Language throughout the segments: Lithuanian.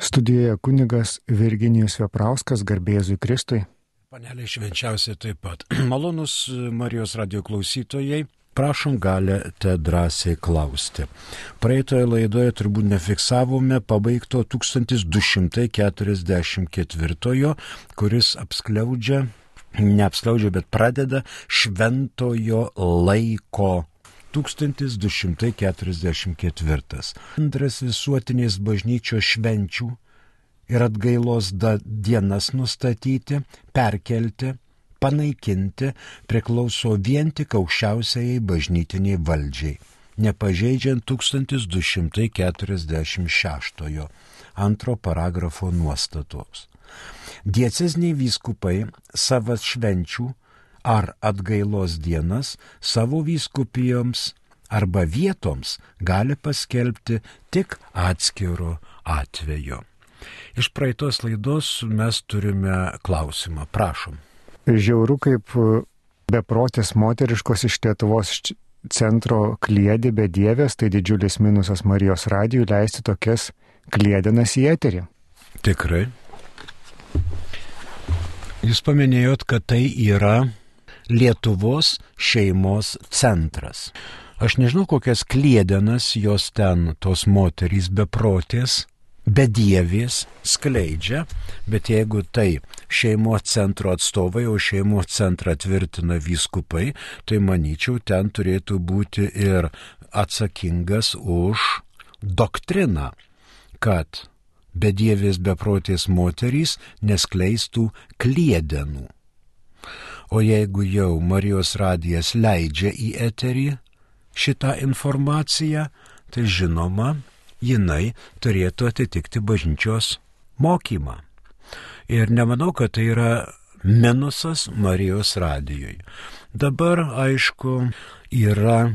Studijoje kunigas Virginijus Veprauskas, garbėzui Kristui. Panelė švenčiausiai taip pat. Malonus Marijos radio klausytojai. Prašom, galite drąsiai klausti. Praeitoje laidoje turbūt nefiksavome pabaigto 1244, kuris apskliaudžia, neapskliaudžia, bet pradeda šventojo laiko 1244. Antras visuotinės bažnyčios švenčių ir atgailos dienas nustatyti, perkelti, panaikinti priklauso vien tik aukščiausiai bažnytiniai valdžiai, nepažeidžiant 1246 antro paragrafo nuostatos. Diecezniai vyskupai savas švenčių ar atgailos dienas savo vyskupijoms arba vietoms gali paskelbti tik atskiro atveju. Iš praeitos laidos mes turime klausimą. Prašom. Žiauru, kaip beprotės moteriškos iš Lietuvos centro kliedė be dievės, tai didžiulis minusas Marijos radijų leisti tokias klėdenas į eterį. Tikrai. Jūs paminėjot, kad tai yra Lietuvos šeimos centras. Aš nežinau, kokias klėdenas jos ten tos moterys beprotės, bedievės skleidžia, bet jeigu tai šeimos centro atstovai, o šeimos centrą tvirtina vyskupai, tai manyčiau, ten turėtų būti ir atsakingas už doktriną, kad bedievės beprotės moterys neskleistų klėdenų. O jeigu jau Marijos radijas leidžia į eterį šitą informaciją, tai žinoma, jinai turėtų atitikti bažnyčios mokymą. Ir nemanau, kad tai yra minusas Marijos radijui. Dabar, aišku, yra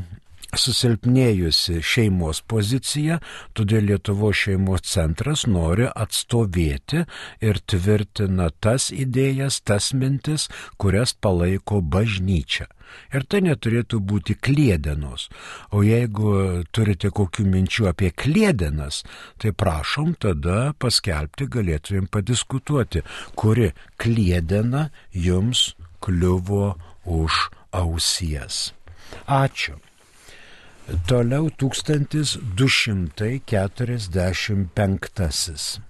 susilpnėjusi šeimos pozicija, todėl Lietuvo šeimos centras nori atstovėti ir tvirtina tas idėjas, tas mintis, kurias palaiko bažnyčia. Ir tai neturėtų būti klėdenos. O jeigu turite kokių minčių apie klėdenas, tai prašom tada paskelbti, galėtumėm padiskutuoti, kuri klėdena jums kliuvo už ausies. Ačiū. Toliau 1245.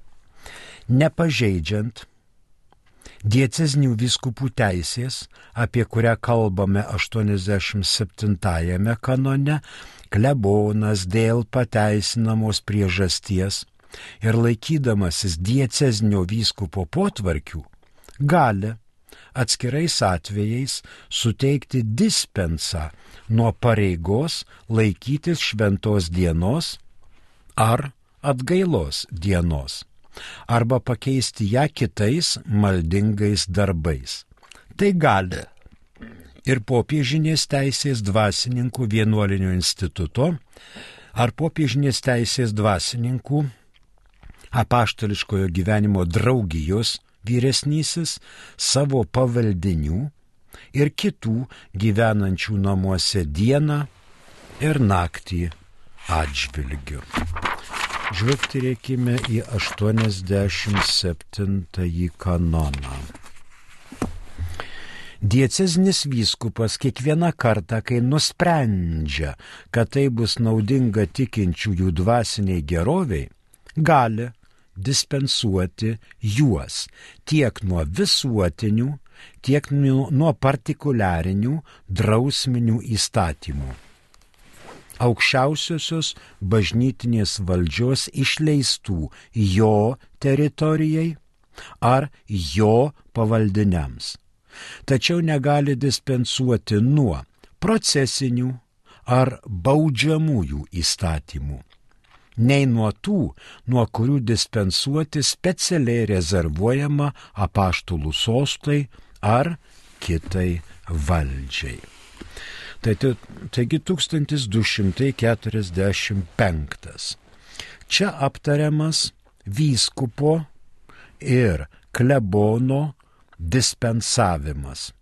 Nepažeidžiant dieceznių viskupų teisės, apie kurią kalbame 87 kanone, klebonas dėl pateisinamos priežasties ir laikydamasis dieceznio vyskupo potvarkių gali atskirais atvejais suteikti dispensą nuo pareigos laikytis šventos dienos ar atgailos dienos, arba pakeisti ją kitais maldingais darbais. Tai gali ir popiežinės teisės dvasininkų vienuolinio instituto, ar popiežinės teisės dvasininkų apaštališkojo gyvenimo draugijos vyresnysis savo pavaldinių ir kitų gyvenančių namuose dieną ir naktį atžvilgiu. Žvelgtirėkime į 87 kanoną. Dieceznis vyskupas kiekvieną kartą, kai nusprendžia, kad tai bus naudinga tikinčiųjų dvasiniai geroviai, gali dispensuoti juos tiek nuo visuotinių, tiek nuo partikuliarinių drausminių įstatymų. Aukščiausiosios bažnytinės valdžios išleistų jo teritorijai ar jo pavaldiniams. Tačiau negali dispensuoti nuo procesinių ar baudžiamųjų įstatymų nei nuo tų, nuo kurių dispensuoti specialiai rezervuojama apaštulų sostai ar kitai valdžiai. Tai, taigi 1245. Čia aptariamas vyskupo ir klebono dispensavimas.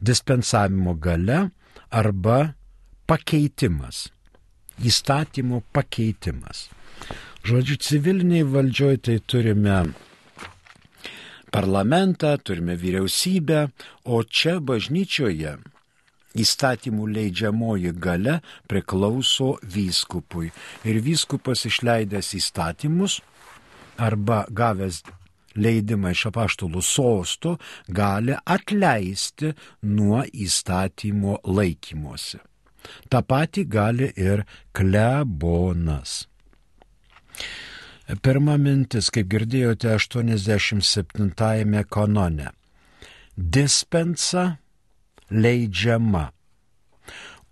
Dispensavimo gale arba pakeitimas įstatymo pakeitimas. Žodžiu, civiliniai valdžioj tai turime parlamentą, turime vyriausybę, o čia bažnyčioje įstatymų leidžiamoji gale priklauso vyskupui. Ir vyskupas išleidęs įstatymus arba gavęs leidimą iš apaštalų sosto gali atleisti nuo įstatymo laikymosi. Ta pati gali ir klebonas. Pirma mintis, kaip girdėjote 87 kanone. Dispensa leidžiama,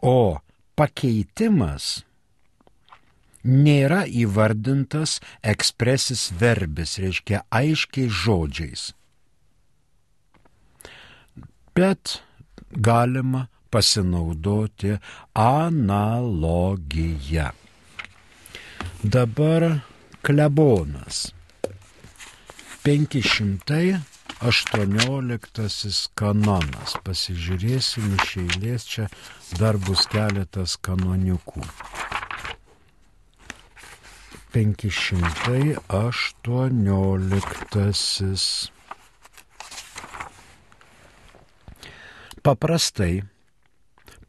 o pakeitimas nėra įvardintas ekspresis verbis, reiškia aiškiai žodžiais. Bet galima pasinaudoti analogiją. Dabar klebonas. 518 kanonas. Pasižiūrėsim iš eilės, čia dar bus keletas kanoniukų. 518. Paprastai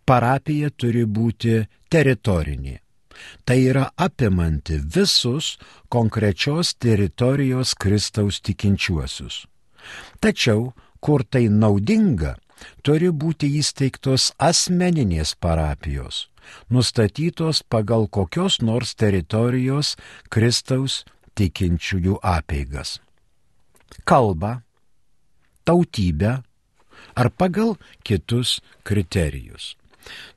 parapija turi būti teritorinė. Tai yra apimanti visus konkrečios teritorijos Kristaus tikinčiuosius. Tačiau, kur tai naudinga, turi būti įsteigtos asmeninės parapijos, nustatytos pagal kokios nors teritorijos Kristaus tikinčiųjų apeigas. Kalba, tautybę ar pagal kitus kriterijus.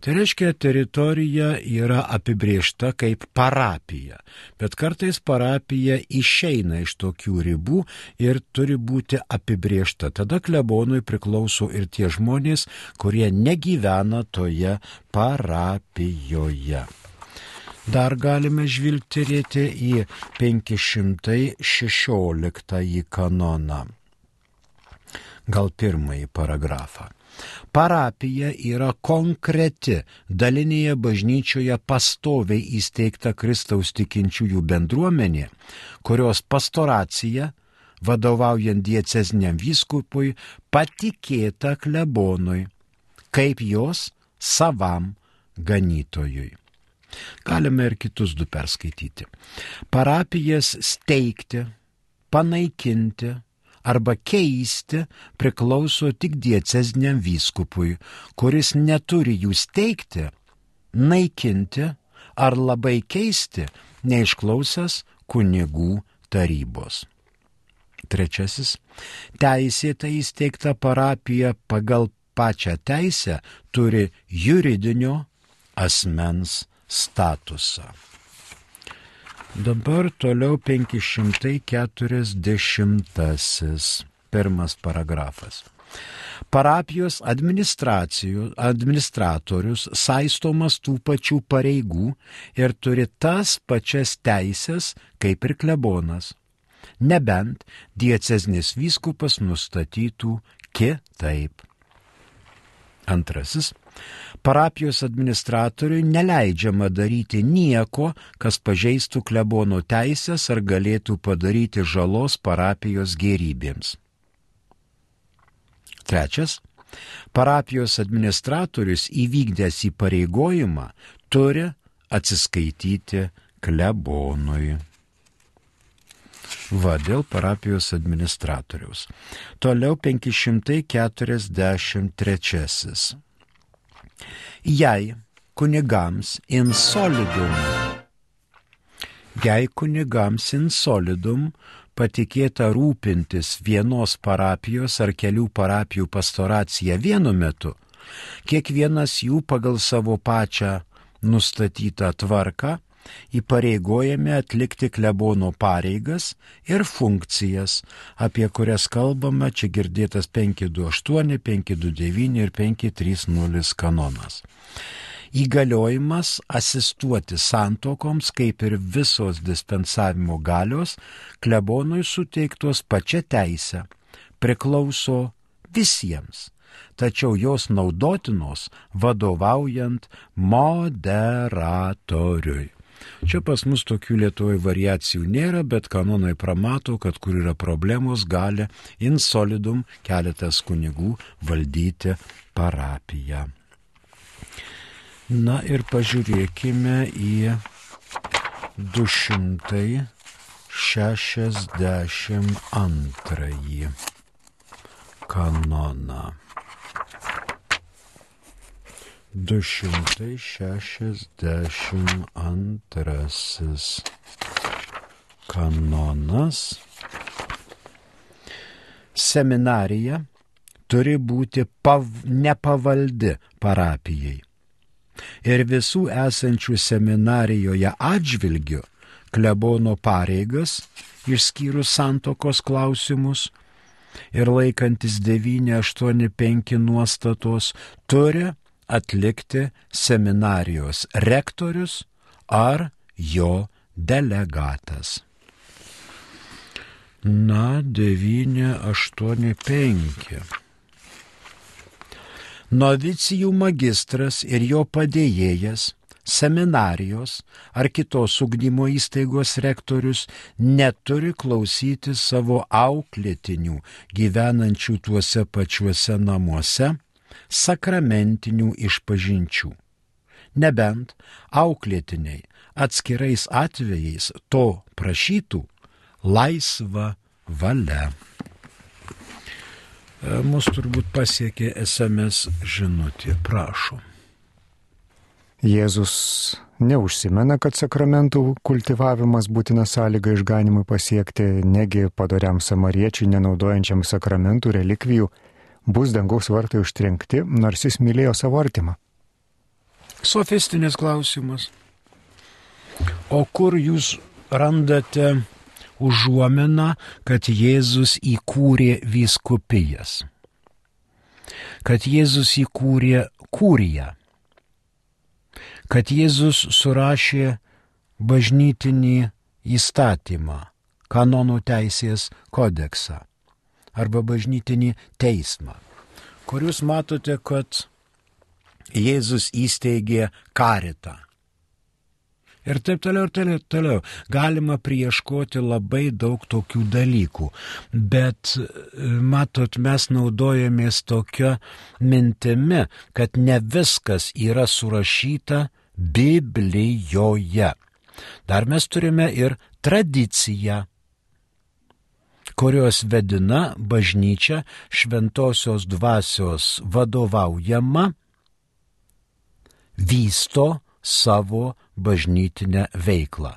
Tai reiškia, teritorija yra apibriešta kaip parapija, bet kartais parapija išeina iš tokių ribų ir turi būti apibriešta. Tada klebonui priklauso ir tie žmonės, kurie negyvena toje parapijoje. Dar galime žvilgterėti į 516 kanoną. Gal pirmąjį paragrafą. Parapija yra konkreti dalinėje bažnyčioje pastoviai įsteigta Kristaus tikinčiųjų bendruomenė, kurios pastoracija, vadovaujant diecezniam vyskupui, patikėta klebonui, kaip jos savam ganytojui. Galime ir kitus du perskaityti. Parapijas steigti, panaikinti, arba keisti priklauso tik diecezniam vyskupui, kuris neturi jų steigti, naikinti ar labai keisti, neišklausęs kunigų tarybos. Trečiasis. Teisėta įsteigta parapija pagal pačią teisę turi juridinio asmens statusą. Dabar toliau 540. Pirmas paragrafas. Parapijos administratorius saistomas tų pačių pareigų ir turi tas pačias teisės kaip ir klebonas, nebent dieceznis vyskupas nustatytų kitaip. Antrasis parapijos administratoriui neleidžiama daryti nieko, kas pažeistų klebono teisės ar galėtų padaryti žalos parapijos gerybėms. Trečias. Parapijos administratorius įvykdęs įpareigojimą turi atsiskaityti klebonui. Va dėl parapijos administratoriaus. Toliau 543 jei kunigams insolidum, jei kunigams insolidum patikėta rūpintis vienos parapijos ar kelių parapijų pastoracija vienu metu, kiekvienas jų pagal savo pačią nustatytą tvarką įpareigojami atlikti klebono pareigas ir funkcijas, apie kurias kalbama čia girdėtas 528, 529 ir 530 kanonas. Įgaliojimas asistuoti santokoms, kaip ir visos dispensavimo galios, klebonui suteiktos pačia teisė, priklauso visiems tačiau jos naudotinos vadovaujant moderatoriui. Čia pas mus tokių Lietuvoje variacijų nėra, bet kanonai pramato, kad kur yra problemos, gali insolidum keletas kunigų valdyti parapiją. Na ir pažiūrėkime į 262 kanoną. 262 kanonas. Seminarija turi būti pav, nepavaldi parapijai. Ir visų esančių seminarijoje atžvilgių klebono pareigas, išskyrus santokos klausimus ir laikantis 985 nuostatos, turi atlikti seminarijos rektorius ar jo delegatas. Na, 985. Novicijų magistras ir jo padėjėjas, seminarijos ar kitos ugdymo įstaigos rektorius neturi klausyti savo auklėtinių gyvenančių tuose pačiuose namuose sakramentinių išpažinčių. Nebent auklėtiniai atskirais atvejais to prašytų laisva valia. E, mus turbūt pasiekė SMS žinutė, prašom. Jėzus neužsimena, kad sakramentų kultivavimas būtina sąlyga išganimui pasiekti, negi padoriam samariečiui, nenaudojančiam sakramentų relikvijų, bus dangaus vartai užtrenkti, nors jis mylėjo savo artimą. Sofistinis klausimas. O kur jūs randate užuominą, kad Jėzus įkūrė vyskupijas? Kad Jėzus įkūrė kūriją? Kad Jėzus surašė bažnytinį įstatymą, kanonų teisės kodeksą? Arba bažnytinį teismą, kur jūs matote, kad Jėzus įsteigė karitą. Ir taip toliau, ir toliau, toliau. Galima prieškoti labai daug tokių dalykų. Bet, matot, mes naudojamės tokia mintimi, kad ne viskas yra surašyta Biblijoje. Dar mes turime ir tradiciją kurios vedina bažnyčia šventosios dvasios vadovaujama, vysto savo bažnytinę veiklą.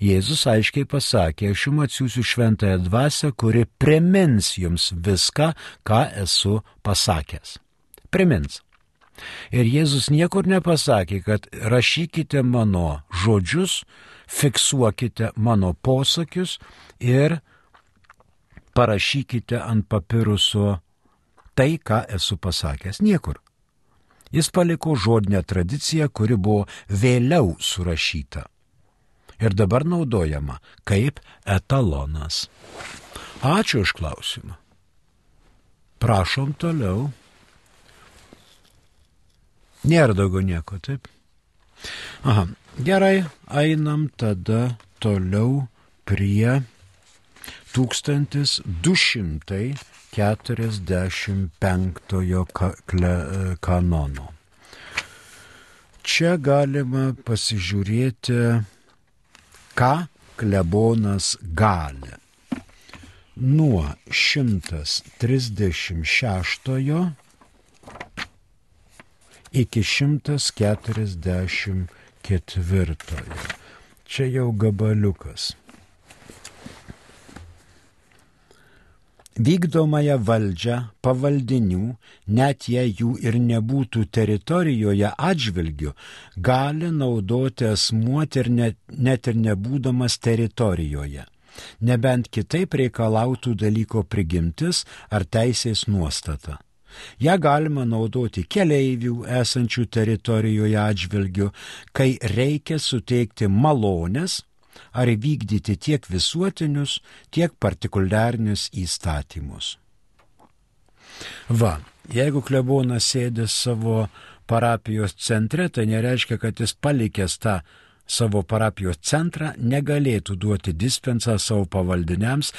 Jėzus aiškiai pasakė, aš jums atsiųsiu šventąją dvasę, kuri primins jums viską, ką esu pasakęs. Primins. Ir Jėzus niekur nepasakė, kad rašykite mano žodžius, fiksuokite mano posakius ir parašykite ant papiruso tai, ką esu pasakęs. Niekur. Jis paliko žodinę tradiciją, kuri buvo vėliau surašyta ir dabar naudojama kaip etalonas. Ačiū už klausimą. Prašom toliau. Nėra daugiau nieko, taip? Aha, gerai, einam tada toliau prie 1245 kanono. Čia galima pasižiūrėti, ką klebonas gali. Nuo 136 iki 144. Čia jau gabaliukas. Vykdomąją valdžią pavaldinių, net jei jų ir nebūtų teritorijoje atžvilgių, gali naudoti asmuo ir net, net ir nebūdamas teritorijoje, nebent kitaip reikalautų dalyko prigimtis ar teisės nuostata. Ja galima naudoti keleivių esančių teritorijoje atžvilgių, kai reikia suteikti malonės ar vykdyti tiek visuotinius, tiek partikuliarinius įstatymus. Va, jeigu klebonas sėdė savo parapijos centre, tai nereiškia, kad jis palikęs tą savo parapijos centrą negalėtų duoti dispensą savo pavaldiniams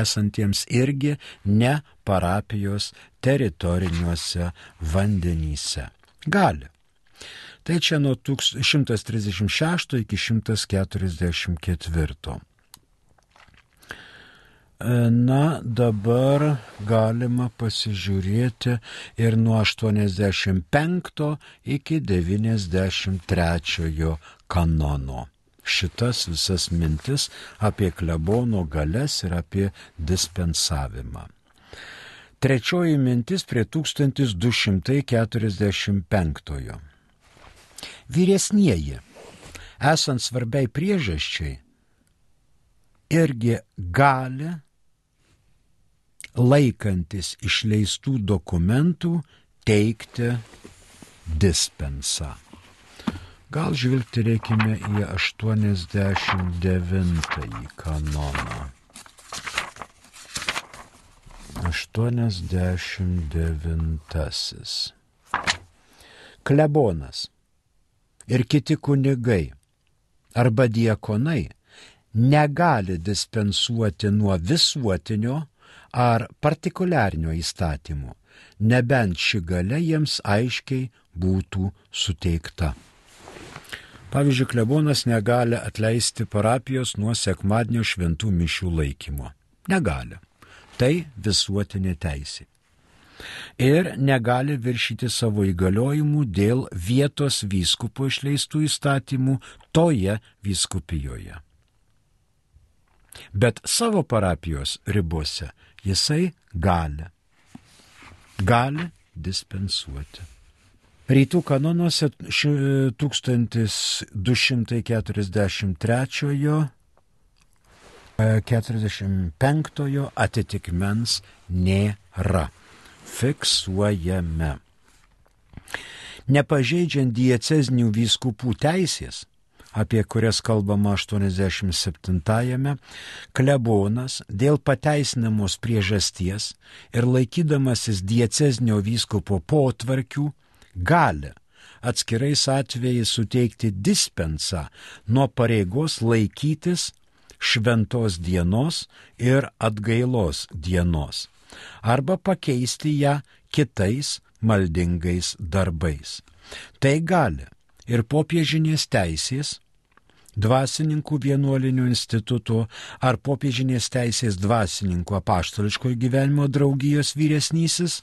esantiems irgi ne parapijos teritoriniuose vandenyse. Gali. Tai čia nuo 136 iki 144. Na, dabar galima pasižiūrėti ir nuo 85 iki 93 kanono. Šitas visas mintis apie klebono galės ir apie dispensavimą. Trečioji mintis prie 1245. Vyresnieji, esant svarbiai priežasčiai, irgi gali laikantis išleistų dokumentų teikti dispensą. Gal žvilgterėkime į 89 kanoną. 89. Klebonas ir kiti kunigai arba diekonai negali dispensuoti nuo visuotinio ar partikuliarnio įstatymo, nebent ši gale jiems aiškiai būtų suteikta. Pavyzdžiui, klebonas negali atleisti parapijos nuo sekmadienio šventų mišių laikymo. Negali. Tai visuotinė teisė. Ir negali viršyti savo įgaliojimų dėl vietos vyskupo išleistų įstatymų toje vyskupijoje. Bet savo parapijos ribose jisai gali. Gali dispensuoti. Rytų kanonuose 1243 45 atitikmens nėra. Fiksuojame. Nepažeidžiant dieceznių vyskupų teisės, apie kurias kalbama 87-ame, klebonas dėl pateisinamos priežasties ir laikydamasis dieceznio vyskupo potvarkių gali atskirais atvejais suteikti dispensą nuo pareigos laikytis šventos dienos ir atgailos dienos arba pakeisti ją kitais maldingais darbais. Tai gali ir popiežinės teisės, dvasininkų vienuolinių institutų ar popiežinės teisės dvasininkų apaštališkojo gyvenimo draugijos vyresnysis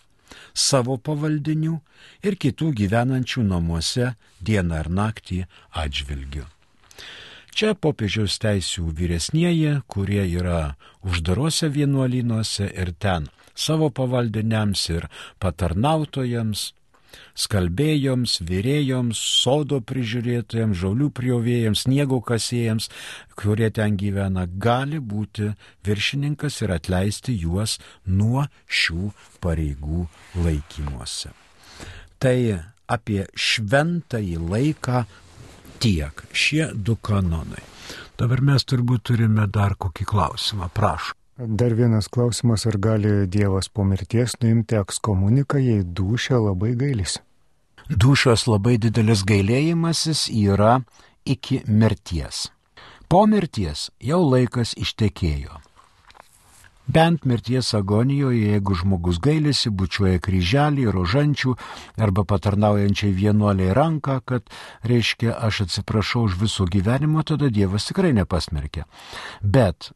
savo pavaldinių ir kitų gyvenančių namuose dieną ar naktį atžvilgiu. Čia popiežiaus teisų vyresnieji, kurie yra uždarose vienuolynuose ir ten savo pavaldiniams ir patarnautojams skalbėjoms, vyrėjoms, sodo prižiūrėtojams, žaulių priovėjams, sniego kasėjams, kurie ten gyvena, gali būti viršininkas ir atleisti juos nuo šių pareigų laikymuose. Tai apie šventąjį laiką tiek šie du kanonai. Dabar mes turbūt turime dar kokį klausimą, prašau. Dar vienas klausimas, ar gali Dievas po mirties nuimti ekskomuniką, jei dušia labai gailisi? Dušios labai didelis gailėjimasis yra iki mirties. Po mirties jau laikas ištekėjo. Bent mirties agonijoje, jeigu žmogus gailisi, bučiuoja kryželį, rožančių arba patarnaujančiai vienuoliai ranką, kad reiškia, aš atsiprašau už viso gyvenimo, tada Dievas tikrai nepasmerkia. Bet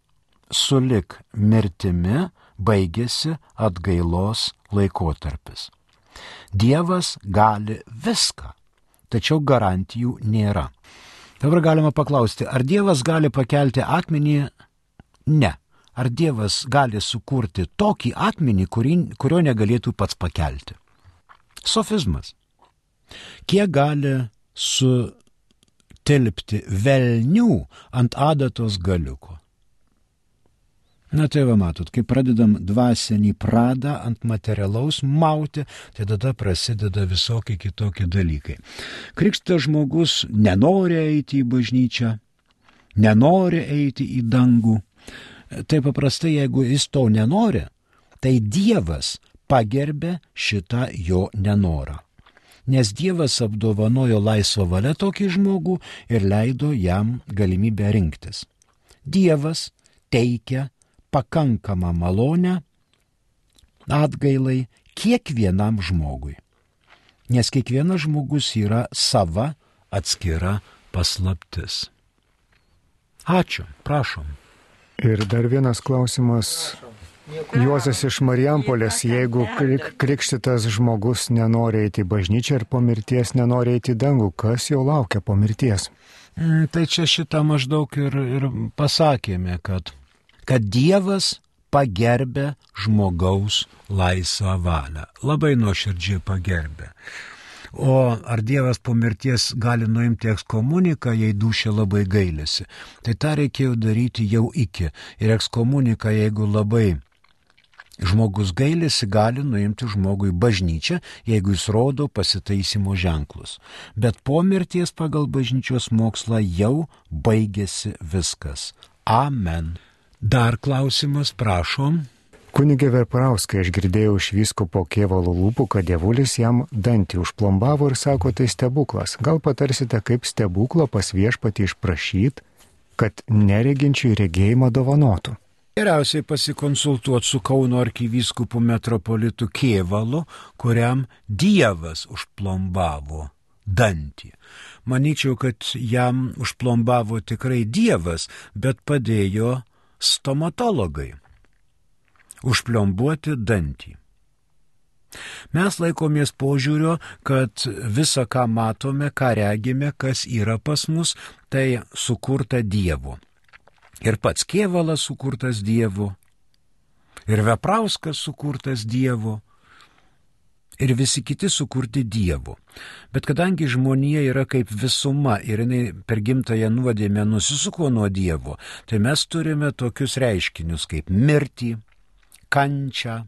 sulik mirtimi baigėsi atgailos laikotarpis. Dievas gali viską, tačiau garantijų nėra. Dabar galima paklausti, ar Dievas gali pakelti akmenį? Ne. Ar Dievas gali sukurti tokį akmenį, kurio negalėtų pats pakelti? Sofizmas. Kiek gali sutilpti velnių ant adatos galiuko? Na tai va matot, kai pradedam dvasinį pradą ant materialaus mauti, tai tada prasideda visokie kitokie dalykai. Krikštas žmogus nenori eiti į bažnyčią, nenori eiti į dangų. Tai paprastai, jeigu jis to nenori, tai Dievas pagerbė šitą jo nenorą. nes Dievas apdovanojo laisvą valią tokį žmogų ir leido jam galimybę rinktis. Dievas teikia pakankamą malonę atgailai kiekvienam žmogui. Nes kiekvienas žmogus yra sava atskira paslaptis. Ačiū, prašom. Ir dar vienas klausimas. Juozas iš Marijampolės, jeigu krik, krikštytas žmogus nenori eiti į bažnyčią ir po mirties nenori eiti į dangų, kas jau laukia po mirties? Mm, tai čia šitą maždaug ir, ir pasakėme, kad, kad Dievas pagerbė žmogaus laisvą valią. Labai nuoširdžiai pagerbė. O ar Dievas po mirties gali nuimti ekskomuniką, jei dušė labai gailėsi? Tai tą reikėjo daryti jau iki. Ir ekskomuniką, jeigu labai žmogus gailėsi, gali nuimti žmogui bažnyčią, jeigu jis rodo pasitaisimo ženklus. Bet po mirties pagal bažnyčios mokslą jau baigėsi viskas. Amen. Dar klausimas, prašom. Kunigė Verprauskai aš girdėjau iš vyskupo kievalo lūpų, kad dievulis jam dantį užplombavo ir sako, tai stebuklas. Gal patarsite, kaip stebuklą pas viešpatį išprašyti, kad nereginčiui regėjimą dovanotų? Geriausiai pasikonsultuoti su Kauno arkivyskupu metropolitu Kievalu, kuriam Dievas užplombavo dantį. Manyčiau, kad jam užplombavo tikrai Dievas, bet padėjo stomatologai užpliombuoti dantį. Mes laikomės požiūrio, kad visa, ką matome, ką regime, kas yra pas mus, tai sukurta Dievo. Ir pats Kievalas sukurtas Dievu, ir Veprauskas sukurtas Dievu, ir visi kiti sukurti Dievu. Bet kadangi žmonija yra kaip visuma ir jinai per gimtąją nuodėmę nusisuko nuo Dievo, tai mes turime tokius reiškinius kaip mirtį, kančią,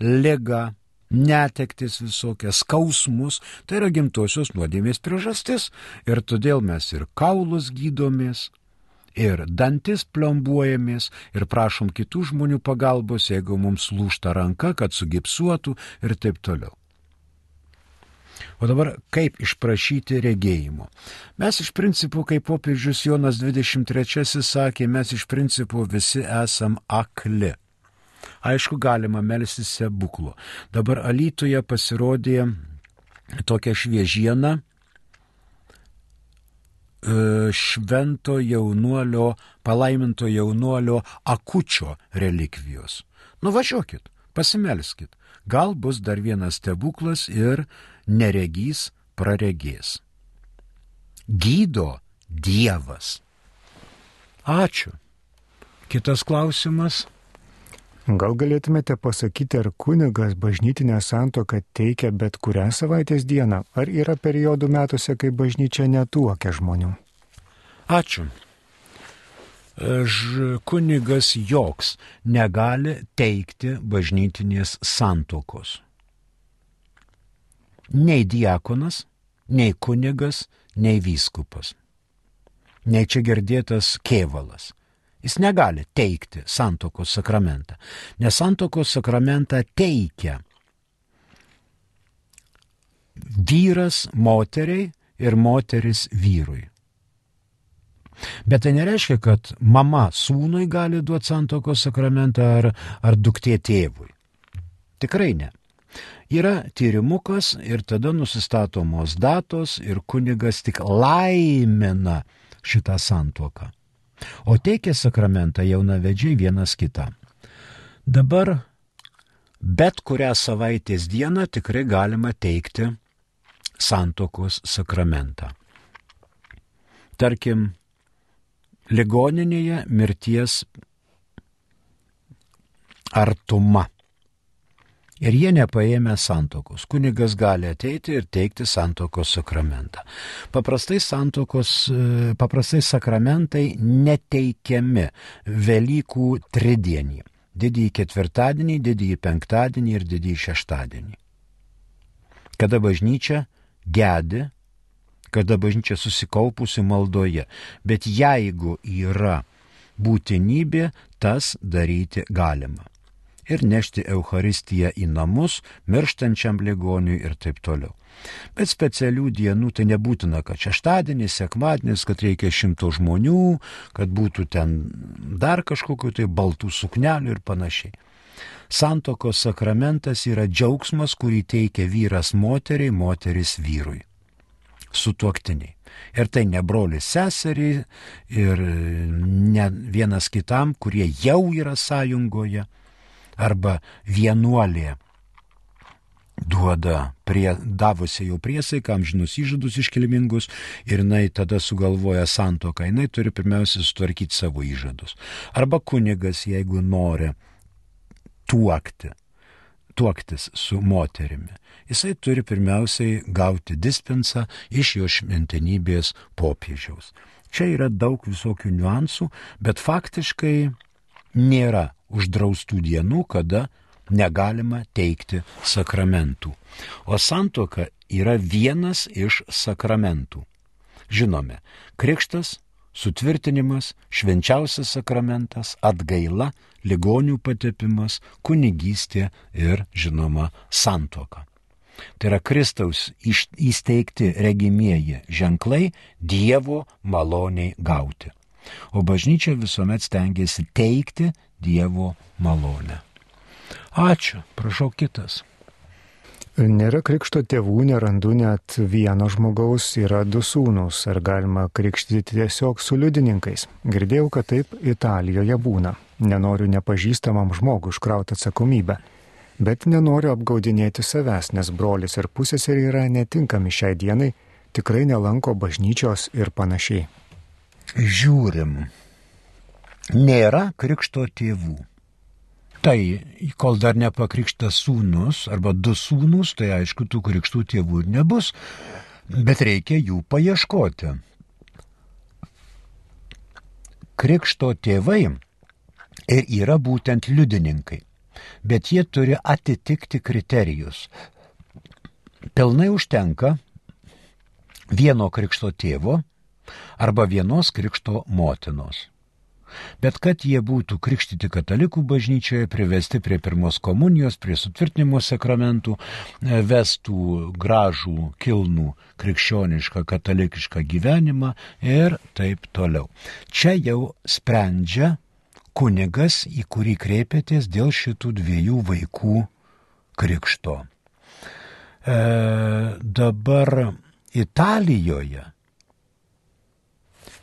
ligą, netektis visokias, skausmus, tai yra gimtosios nuodėmės priežastis. Ir todėl mes ir kaulus gydomės, ir dantis plombuojamės, ir prašom kitų žmonių pagalbos, jeigu mums lūšta ranka, kad sugipsuotų ir taip toliau. O dabar kaip išprašyti regėjimo? Mes iš principo, kaip popiežius Jonas 23 sakė, mes iš principo visi esam akli. Aišku, galima melstis stebuklų. Dabar Alytuje pasirodė tokia šviežiena e, švento jaunuolio, palaiminto jaunuolio akučio relikvijos. Nuvažiuokit, pasimelskit. Gal bus dar vienas stebuklas ir neregys praregės. Gydo Dievas. Ačiū. Kitas klausimas. Gal galėtumėte pasakyti, ar kunigas bažnytinę santoką teikia bet kurią savaitės dieną, ar yra periodų metuose, kai bažnyčia netuokia žmonių? Ačiū. Ž kunigas joks negali teikti bažnytinės santokos. Nei diakonas, nei kunigas, nei vyskupas. Nei čia girdėtas kėvalas Jis negali teikti santokos sakramentą, nes santokos sakramentą teikia vyras moteriai ir moteris vyrui. Bet tai nereiškia, kad mama sūnui gali duoti santokos sakramentą ar, ar duktė tėvui. Tikrai ne. Yra tyrimukas ir tada nusistatomos datos ir kunigas tik laimina šitą santoką o teikia sakramentą jaunavedžiai vienas kitam. Dabar bet kurią savaitės dieną tikrai galima teikti santokos sakramentą. Tarkim, ligoninėje mirties artuma ir jie nepaėmė santokos. Kunigas gali ateiti ir teikti santokos sakramentą. Paprastai santokos, e, paprastai sakramentai neteikiami Velykų tridienį. Didįjį ketvirtadienį, didįjį penktadienį ir didįjį šeštadienį. Kada bažnyčia gedi, kada bažnyčia susikaupusi maldoje. Bet jeigu yra būtinybė, tas daryti galima. Ir nešti Euharistiją į namus, mirštančiam ligoniui ir taip toliau. Bet specialių dienų tai nebūtina, kad šeštadienis, sekmadienis, kad reikia šimto žmonių, kad būtų ten dar kažkokiu tai baltų suknelių ir panašiai. Santokos sakramentas yra džiaugsmas, kurį teikia vyras moteriai, moteris vyrui. Sutuoktiniai. Ir tai ne brolis seseriai ir ne vienas kitam, kurie jau yra sąjungoje arba vienuolė duoda prie, davusi jau priesaiką, amžinus įžadus iškilmingus ir jinai tada sugalvoja santoką, jinai turi pirmiausia sutvarkyti savo įžadus. Arba kunigas, jeigu nori tuokti, tuoktis su moterimi, jisai turi pirmiausiai gauti dispensą iš jo šventenybės popiežiaus. Čia yra daug visokių niuansų, bet faktiškai nėra uždraustų dienų, kada negalima teikti sakramentų. O santoka yra vienas iš sakramentų. Žinome, krikštas, sutvirtinimas, švenčiausias sakramentas, atgaila, ligonių patepimas, kunigystė ir, žinoma, santoka. Tai yra Kristaus įsteigti regimieji ženklai Dievo maloniai gauti. O bažnyčia visuomet stengiasi teikti Dievo malonę. Ačiū, prašau kitas. Nėra krikšto tėvų, nerandu net vieno žmogaus, yra du sūnus. Ar galima krikštyti tiesiog su liudininkais? Girdėjau, kad taip Italijoje būna. Nenoriu nepažįstamam žmogui užkrauti atsakomybę. Bet nenoriu apgaudinėti savęs, nes brolis ir pusėseriai yra netinkami šiai dienai, tikrai nelanko bažnyčios ir panašiai. Žiūrim. Nėra krikšto tėvų Tai, kol dar nepakrikštas sūnus arba du sūnus, tai aišku, tų krikštų tėvų nebus, bet reikia jų paieškoti. Krikšto tėvai ir yra būtent liudininkai, bet jie turi atitikti kriterijus. Pilnai užtenka vieno krikšto tėvo arba vienos krikšto motinos bet kad jie būtų krikštyti katalikų bažnyčioje, privesti prie pirmos komunijos, prie sutvirtinimo sakramentų, e, vestų gražų, kilnų krikščionišką katalikišką gyvenimą ir taip toliau. Čia jau sprendžia kunigas, į kurį kreipėtės dėl šitų dviejų vaikų krikšto. E, dabar Italijoje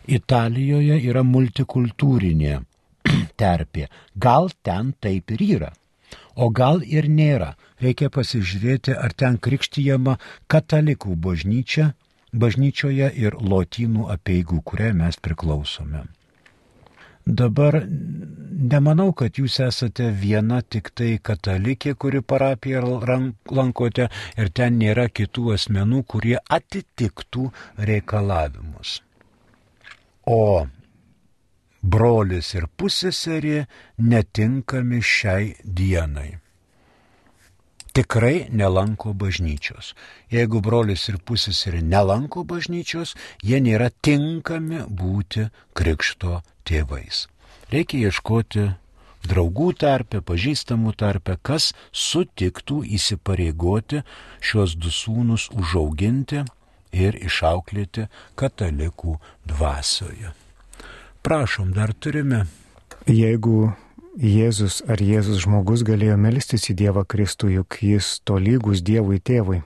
Italijoje yra multikultūrinė terpė. Gal ten taip ir yra. O gal ir nėra. Reikia pasižiūrėti, ar ten krikštyjama katalikų bažnyčia, bažnyčioje ir lotynų apieigų, kuriai mes priklausome. Dabar nemanau, kad jūs esate viena tik tai katalikė, kuri parapiją lankote ir ten nėra kitų asmenų, kurie atitiktų reikalavimus o brolis ir pusseserė netinkami šiai dienai. Tikrai nelanko bažnyčios. Jeigu brolis ir pusseserė nelanko bažnyčios, jie nėra tinkami būti krikšto tėvais. Reikia ieškoti draugų tarpe, pažįstamų tarpe, kas sutiktų įsipareigoti šios du sūnus užauginti ir išauklėti katalikų dvasioje. Prašom, dar turime. Jeigu Jėzus ar Jėzus žmogus galėjo melstis į Dievą Kristų, juk jis tolygus Dievui tėvui,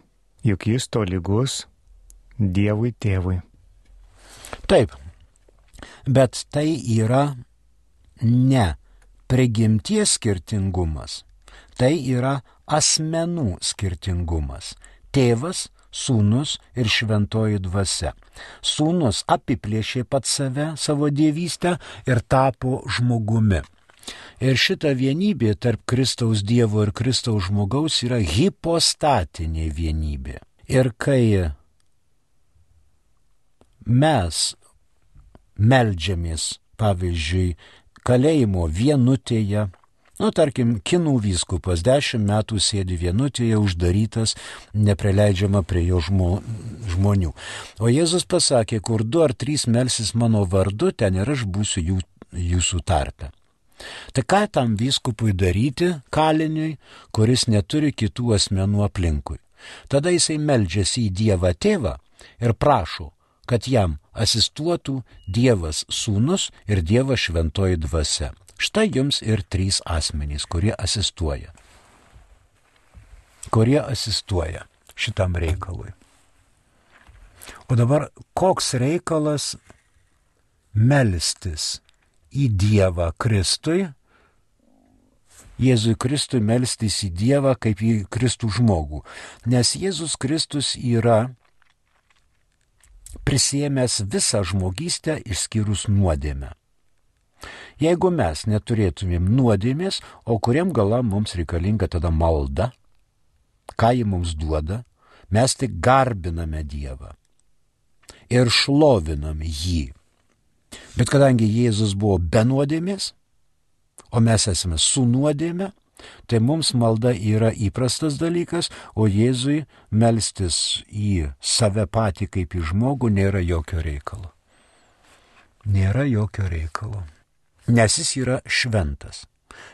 juk jis tolygus Dievui tėvui. Taip, bet tai yra ne prigimties skirtingumas, tai yra asmenų skirtingumas. Tėvas sūnus ir šventoji dvasia. Sūnus apiplėšė pat save, savo dievystę ir tapo žmogumi. Ir šita vienybė tarp Kristaus Dievo ir Kristaus žmogaus yra hipostatinė vienybė. Ir kai mes meldžiamės, pavyzdžiui, kalėjimo vienutėje, Nu, tarkim, kinų vyskupas dešimt metų sėdi vienutėje uždarytas, nepreleidžiama prie jo žmo, žmonių. O Jėzus pasakė, kur du ar trys melsis mano vardu, ten ir aš būsiu jų, jūsų tarpe. Tai ką tam vyskupui daryti kaliniui, kuris neturi kitų asmenų aplinkui? Tada jisai meldžiasi į Dievą tėvą ir prašo, kad jam asistuotų Dievas sūnus ir Dievas šventoji dvasia. Štai jums ir trys asmenys, kurie asistuoja. Kurie asistuoja šitam reikalui. O dabar koks reikalas melstis į Dievą Kristui, Jėzui Kristui melstis į Dievą kaip į Kristų žmogų, nes Jėzus Kristus yra prisėmęs visą žmogystę išskyrus nuodėmę. Jeigu mes neturėtumėm nuodėmės, o kuriam gala mums reikalinga tada malda, ką ji mums duoda, mes tik garbiname Dievą ir šlovinam jį. Bet kadangi Jėzus buvo be nuodėmės, o mes esame su nuodėme, tai mums malda yra įprastas dalykas, o Jėzui melstis į save patį kaip į žmogų nėra jokio reikalo. Nėra jokio reikalo. Nes jis yra šventas.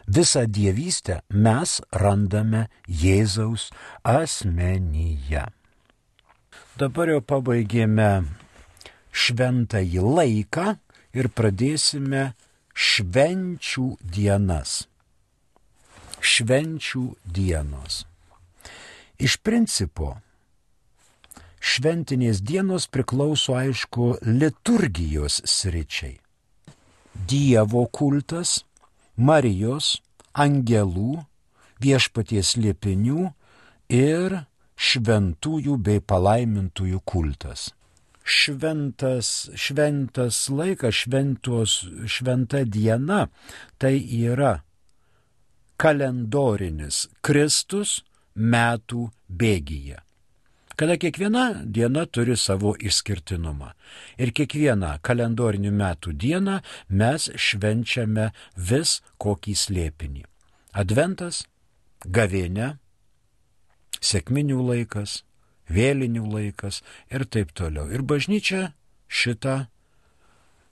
Visą dievystę mes randame Jėzaus asmenyje. Dabar jau pabaigėme šventąjį laiką ir pradėsime švenčių dienas. Švenčių dienos. Iš principo, šventinės dienos priklauso aišku liturgijos sričiai. Dievo kultas, Marijos, angelų, viešpaties liepinių ir šventųjų bei palaimintųjų kultas šventas, šventas laikas, šventos, šventa diena, tai yra kalendorinis Kristus metų bėgyje. Kada kiekviena diena turi savo išskirtinumą. Ir kiekvieną kalendorinių metų dieną mes švenčiame vis kokį slėpinį. Adventas, gavėne, sėkminių laikas, vėlinių laikas ir taip toliau. Ir bažnyčia šitą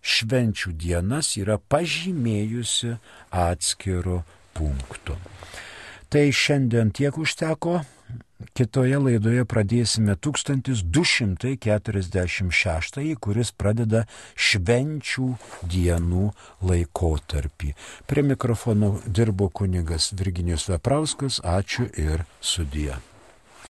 švenčių dienas yra pažymėjusi atskiru punktu. Tai šiandien tiek užteko. Kitoje laidoje pradėsime 1246, kuris pradeda švenčių dienų laikotarpį. Prie mikrofono dirbo kunigas Virginijus Veprauskas. Ačiū ir sudie.